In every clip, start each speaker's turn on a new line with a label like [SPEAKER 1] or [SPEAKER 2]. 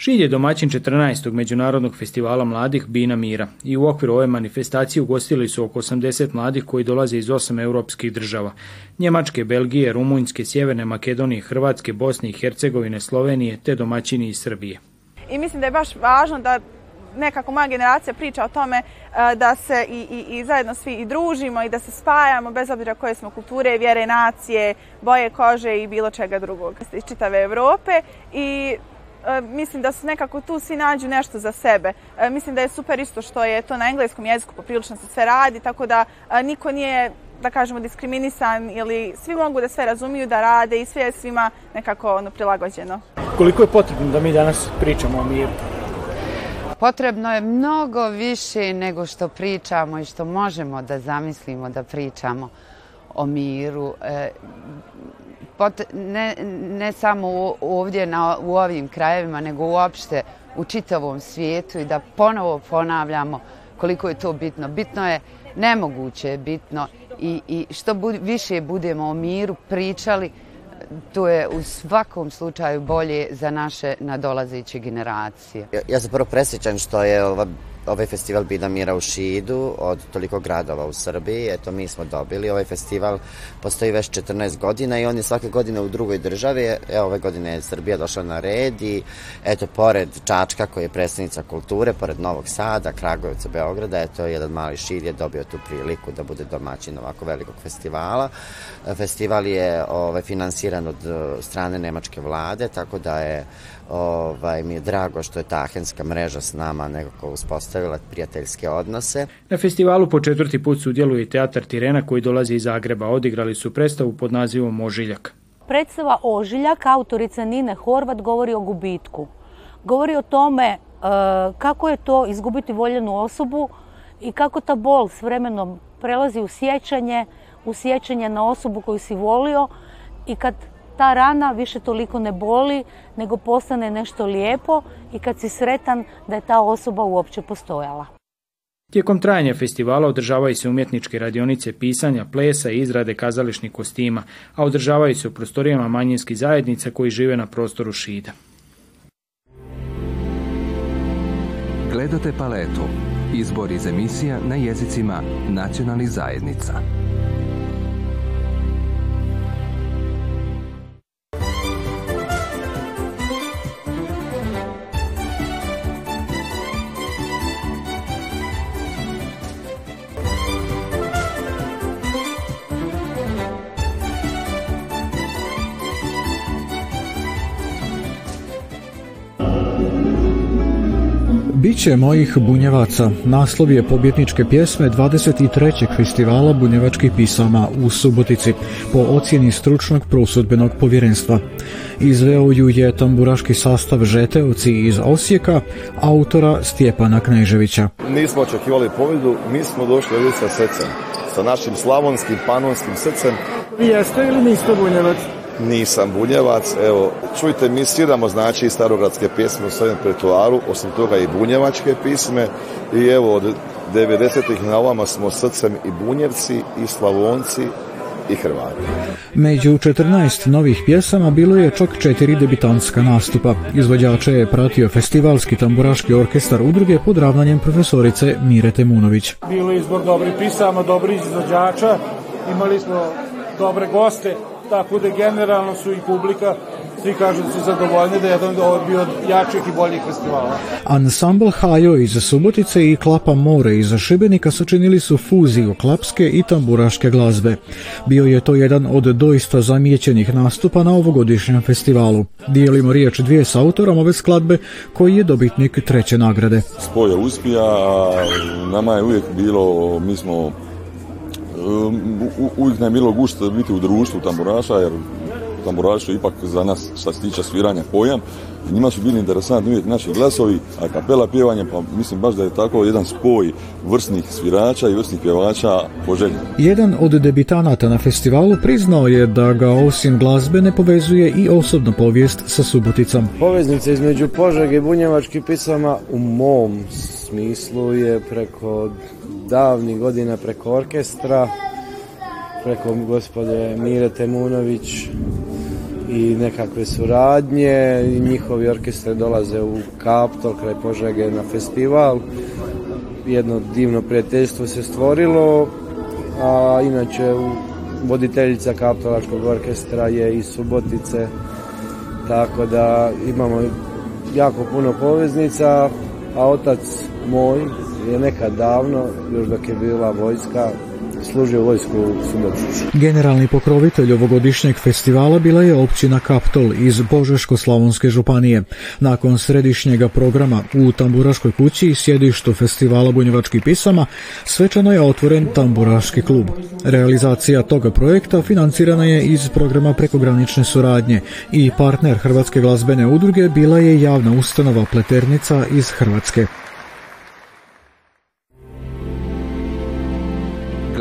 [SPEAKER 1] Šilj je domaćin 14. Međunarodnog festivala mladih Bina Mira i u okviru ove manifestacije ugostili su oko 80 mladih koji dolaze iz osam europskih država. Njemačke, Belgije, Rumunjske, Sjeverne Makedonije, Hrvatske, Bosne i Hercegovine, Slovenije te domaćini iz Srbije.
[SPEAKER 2] I mislim da je baš važno da nekako moja generacija priča o tome e, da se i, zajedno svi i družimo i da se spajamo bez obzira koje smo kulture, vjere, nacije, boje kože i bilo čega drugog iz čitave Europe i E, mislim da se nekako tu svi nađu nešto za sebe. E, mislim da je super isto što je to na engleskom jeziku, poprilično se sve radi, tako da e, niko nije da kažemo diskriminisan ili svi mogu da sve razumiju, da rade i sve je svima nekako ono prilagođeno.
[SPEAKER 1] Koliko je potrebno da mi danas pričamo o miru?
[SPEAKER 3] Potrebno je mnogo više nego što pričamo i što možemo da zamislimo da pričamo o miru ne, samo ovdje na, u ovim krajevima, nego uopšte u čitavom svijetu i da ponovo ponavljamo koliko je to bitno. Bitno je, nemoguće je bitno i, što više budemo o miru pričali, to je u svakom slučaju bolje za naše nadolazeće generacije.
[SPEAKER 4] Ja, ja se prvo presjećam što je ova Ovaj festival Bidamira Mira u Šidu od toliko gradova u Srbiji, eto mi smo dobili. Ovaj festival postoji već 14 godina i on je svake godine u drugoj državi. evo ove godine je Srbija došla na red i eto pored Čačka koji je predstavnica kulture, pored Novog Sada, Kragujevca, Beograda, eto jedan mali Šid je dobio tu priliku da bude domaćin ovako velikog festivala. Festival je ovaj, finansiran od eh, strane nemačke vlade, tako da je ovaj, mi je drago što je Tahenska mreža s nama nekako uspostavljena uspostavila prijateljske
[SPEAKER 1] odnose. Na festivalu po četvrti put sudjeluje i teatar Tirena koji dolazi iz Zagreba. Odigrali su predstavu pod nazivom Ožiljak.
[SPEAKER 5] Predstava Ožiljak autorica Nine Horvat govori o gubitku. Govori o tome e, kako je to izgubiti voljenu osobu i kako ta bol s vremenom prelazi u sjećanje, u sjećanje na osobu koju si volio i kad ta rana više toliko ne boli, nego postane nešto lijepo i kad si sretan da je ta osoba uopće postojala.
[SPEAKER 1] Tijekom trajanja festivala održavaju se umjetničke radionice pisanja, plesa i izrade kazališnih kostima, a održavaju se u prostorijama manjinskih zajednica koji žive na prostoru Šida. Gledate paletu. Izbor iz emisija na jezicima nacionalnih zajednica. Biće mojih bunjevaca. Naslov je pobjetničke pjesme 23. festivala bunjevačkih pisama u Subotici po ocjeni stručnog prosudbenog povjerenstva. Izveo ju je tamburaški sastav Žeteoci iz Osijeka, autora Stjepana Kneževića.
[SPEAKER 6] Nismo očekivali pobjedu, mi smo došli ovdje sa srcem, sa našim slavonskim, panonskim srcem.
[SPEAKER 7] Jeste ili niste bunjevac?
[SPEAKER 6] Nisam bunjevac, evo, čujte, mi sviramo znači starogradske pjesme u svojem pretuaru, osim toga i bunjevačke pisme i evo od 90-ih na ovama smo srcem i bunjevci i slavonci i Hrvati.
[SPEAKER 1] Među 14 novih pjesama bilo je čak četiri debitanska nastupa. Izvođače je pratio festivalski tamburaški orkestar udruge pod ravnanjem profesorice Mire Temunović.
[SPEAKER 8] Bilo je izbor dobrih pisama, dobrih izvođača, imali smo dobre goste, tako da generalno su i publika svi kažu da su zadovoljni da je jedan od bio jačih i boljih
[SPEAKER 1] festivala. Ansambl Hajo iz Subotice i Klapa More iz Šibenika sačinili su fuziju klapske i tamburaške glazbe. Bio je to jedan od doista zamijećenih nastupa na ovogodišnjem festivalu. Dijelimo riječ dvije s autorom ove skladbe koji je dobitnik treće nagrade.
[SPEAKER 9] Spoj uspija, nama je uvijek bilo, mi smo uvijek nam je bilo gušto biti u društvu tamburaša, jer tamburaši je ipak za nas, što se tiče sviranja, pojam. I njima su bili interesantni naši glasovi, a kapela pjevanje, pa mislim baš da je tako jedan spoj vrsnih svirača i vrsnih pjevača poželjen.
[SPEAKER 1] Jedan od debitanata na festivalu priznao je da ga osim glazbe ne povezuje i osobna povijest sa Suboticom.
[SPEAKER 10] Poveznice između Požeg i Bunjevačkih pisama u mom smislu je preko davnih godina preko orkestra, preko gospode Mire Temunović i nekakve suradnje njihovi orkestre dolaze u Kaptol kraj Požege na festival. Jedno divno prijateljstvo se stvorilo, a inače voditeljica Kaptolačkog orkestra je iz Subotice, tako da imamo jako puno poveznica, a otac moj, je nekad davno, još dok je bila vojska, služio vojsku u
[SPEAKER 1] Generalni pokrovitelj ovogodišnjeg festivala bila je općina Kaptol iz Božeško-Slavonske županije. Nakon središnjega programa u Tamburaškoj kući i sjedištu festivala Bunjevački pisama svečano je otvoren Tamburaški klub. Realizacija toga projekta financirana je iz programa prekogranične suradnje i partner Hrvatske glazbene udruge bila je javna ustanova Pleternica iz Hrvatske.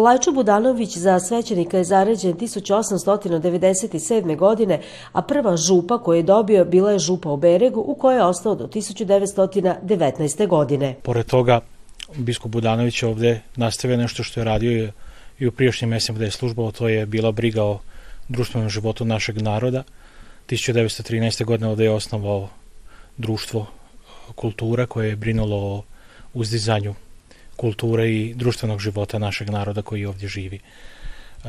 [SPEAKER 11] Lajčo Budanović za svećenika je zaređen 1897. godine, a prva župa koju je dobio bila je župa u Beregu u kojoj je ostao do 1919. godine.
[SPEAKER 12] Pored toga, biskup Budanović ovdje nastavio nešto što je radio i u priješnjim mjestima gdje je službao, to je bila briga o društvenom životu našeg naroda. 1913. godine ovdje je osnovao društvo kultura koje je brinulo o uzdizanju kulture i društvenog života našeg naroda koji ovdje živi. E,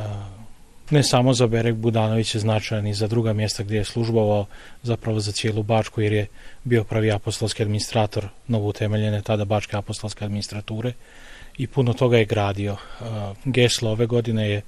[SPEAKER 12] ne samo za Bereg Budanović je značajan i za druga mjesta gdje je službovao, zapravo za cijelu Bačku jer je bio pravi apostolski administrator novoutemeljene tada Bačke apostolske administrature i puno toga je gradio. E, geslo ove godine je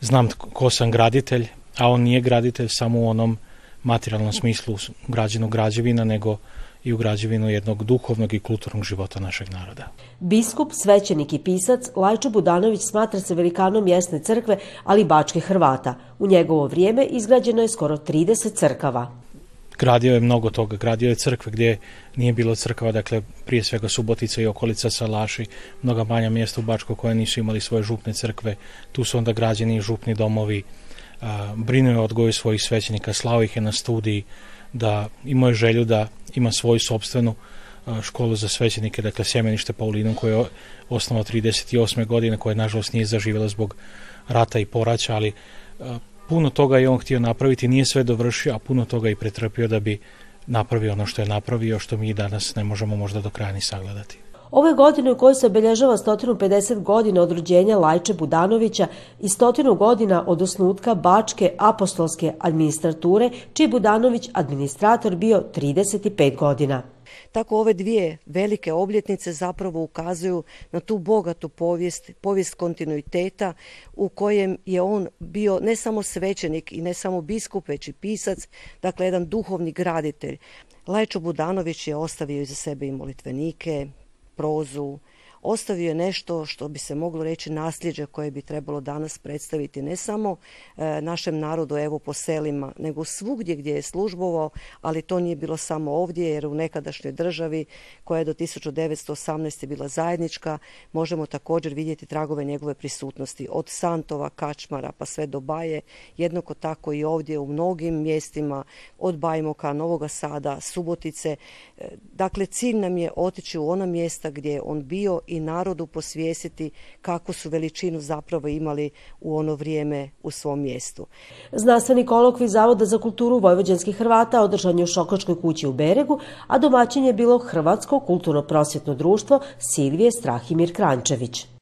[SPEAKER 12] znam ko sam graditelj, a on nije graditelj samo u onom materijalnom smislu građenog građevina, nego i u građevinu jednog duhovnog i kulturnog života našeg naroda.
[SPEAKER 11] Biskup, svećenik i pisac Lajčo Budanović smatra se velikanom mjesne crkve, ali i bačke Hrvata. U njegovo vrijeme izgrađeno je skoro 30 crkava
[SPEAKER 12] gradio je mnogo toga, gradio je crkve gdje nije bilo crkava, dakle prije svega Subotica i okolica Salaši, mnoga manja mjesta u Bačko koja nisu imali svoje župne crkve, tu su onda građeni župni domovi, brinuo je odgoju svojih svećenika, slao ih je na studiji, da imao je želju da ima svoju sobstvenu školu za svećenike, dakle sjemenište Paulinom koje je osnovao 38. godine, koje nažalost nije zaživjela zbog rata i poraća, ali puno toga je on htio napraviti, nije sve dovršio, a puno toga i pretrpio da bi napravio ono što je napravio, što mi danas ne možemo možda do kraja ni sagledati.
[SPEAKER 11] Ove godine u kojoj se obilježava 150 godina od rođenja Lajče Budanovića i 100 godina od osnutka Bačke apostolske administrature, čiji Budanović administrator bio 35 godina.
[SPEAKER 13] Tako ove dvije velike obljetnice zapravo ukazuju na tu bogatu povijest, povijest kontinuiteta u kojem je on bio ne samo svećenik i ne samo biskup, već i pisac, dakle jedan duhovni graditelj. Lajčo Budanović je ostavio iza sebe i molitvenike, prozu, ostavio je nešto što bi se moglo reći nasljeđe koje bi trebalo danas predstaviti ne samo e, našem narodu evo po selima, nego svugdje gdje je službovao, ali to nije bilo samo ovdje jer u nekadašnjoj državi koja je do 1918. bila zajednička, možemo također vidjeti tragove njegove prisutnosti od Santova, Kačmara pa sve do Baje, jednako tako i ovdje u mnogim mjestima od Bajmoka, Novoga Sada, Subotice. E, dakle, cilj nam je otići u ona mjesta gdje je on bio i i narodu posvijestiti kako su veličinu zapravo imali u ono vrijeme u svom mjestu.
[SPEAKER 11] Znanstveni kolokvi Zavoda za kulturu vojvođanskih Hrvata održan je u Šokočkoj kući u Beregu, a domaćin je bilo Hrvatsko kulturno-prosvjetno društvo Silvije Strahimir Krančević.